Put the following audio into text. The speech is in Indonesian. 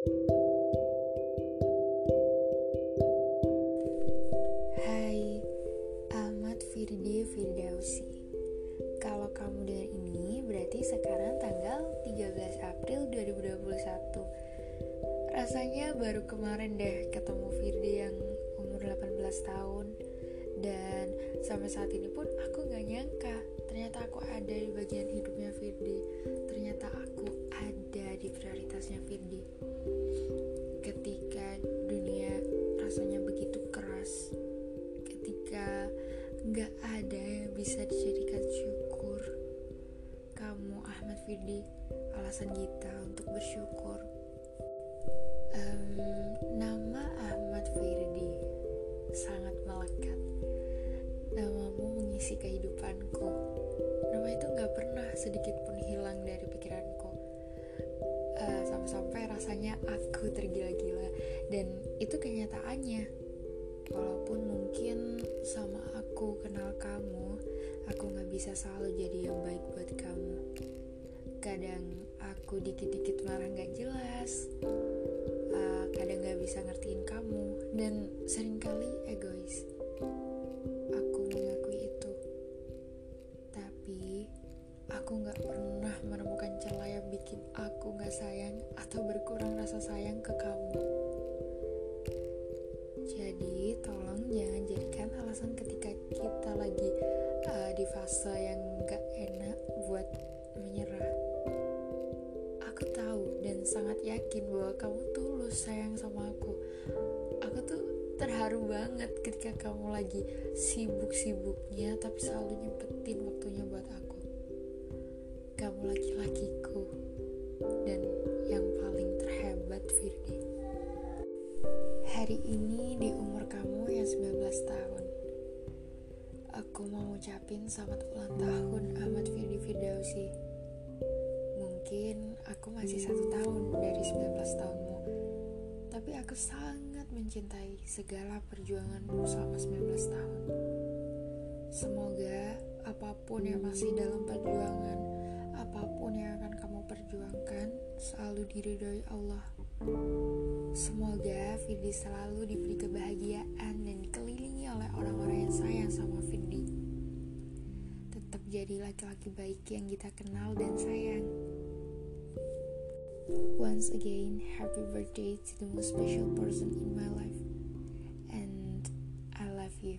Hai, Ahmad Firdi Firdausi. Kalau kamu dengar ini berarti sekarang tanggal 13 April 2021. Rasanya baru kemarin deh ketemu Firdi yang umur 18 tahun dan sampai saat ini pun aku gak nyangka ternyata aku ada di bagian hidupnya Firdi ternyata bisa dijadikan syukur. Kamu Ahmad Firdi alasan kita untuk bersyukur. Um, nama Ahmad Firdi sangat melekat. Namamu mengisi kehidupanku. Nama itu gak pernah sedikit pun hilang dari pikiranku. Uh, sampai-sampai rasanya aku tergila-gila. Dan itu kenyataannya. Walaupun mungkin bisa selalu jadi yang baik buat kamu. Kadang aku dikit-dikit marah gak jelas, uh, kadang gak bisa ngertiin kamu, dan sering kali egois. Aku mengakui itu. Tapi, aku gak pernah menemukan celah yang bikin aku gak sayang atau berkurang rasa sayang ke kamu. Jadi tolong jangan jadikan alasan ketika fase yang gak enak buat menyerah. Aku tahu dan sangat yakin bahwa kamu tulus sayang sama aku. Aku tuh terharu banget ketika kamu lagi sibuk-sibuknya tapi selalu nyempetin waktunya buat aku. Kamu laki-lakiku dan yang paling terhebat Firdi. Hari ini Aku mau ngucapin selamat ulang tahun Ahmad Firdi Firdausi. Mungkin aku masih satu tahun dari 19 tahunmu. Tapi aku sangat mencintai segala perjuanganmu selama 19 tahun. Semoga apa pun yang masih dalam perjuangan Apa pun yang akan kamu perjuangkan Selalu diridhoi Allah. Semoga Firdi selalu diberi kebahagiaan dari laki-laki baik yang kita kenal dan sayang. Once again, happy birthday to the most special person in my life, and I love you.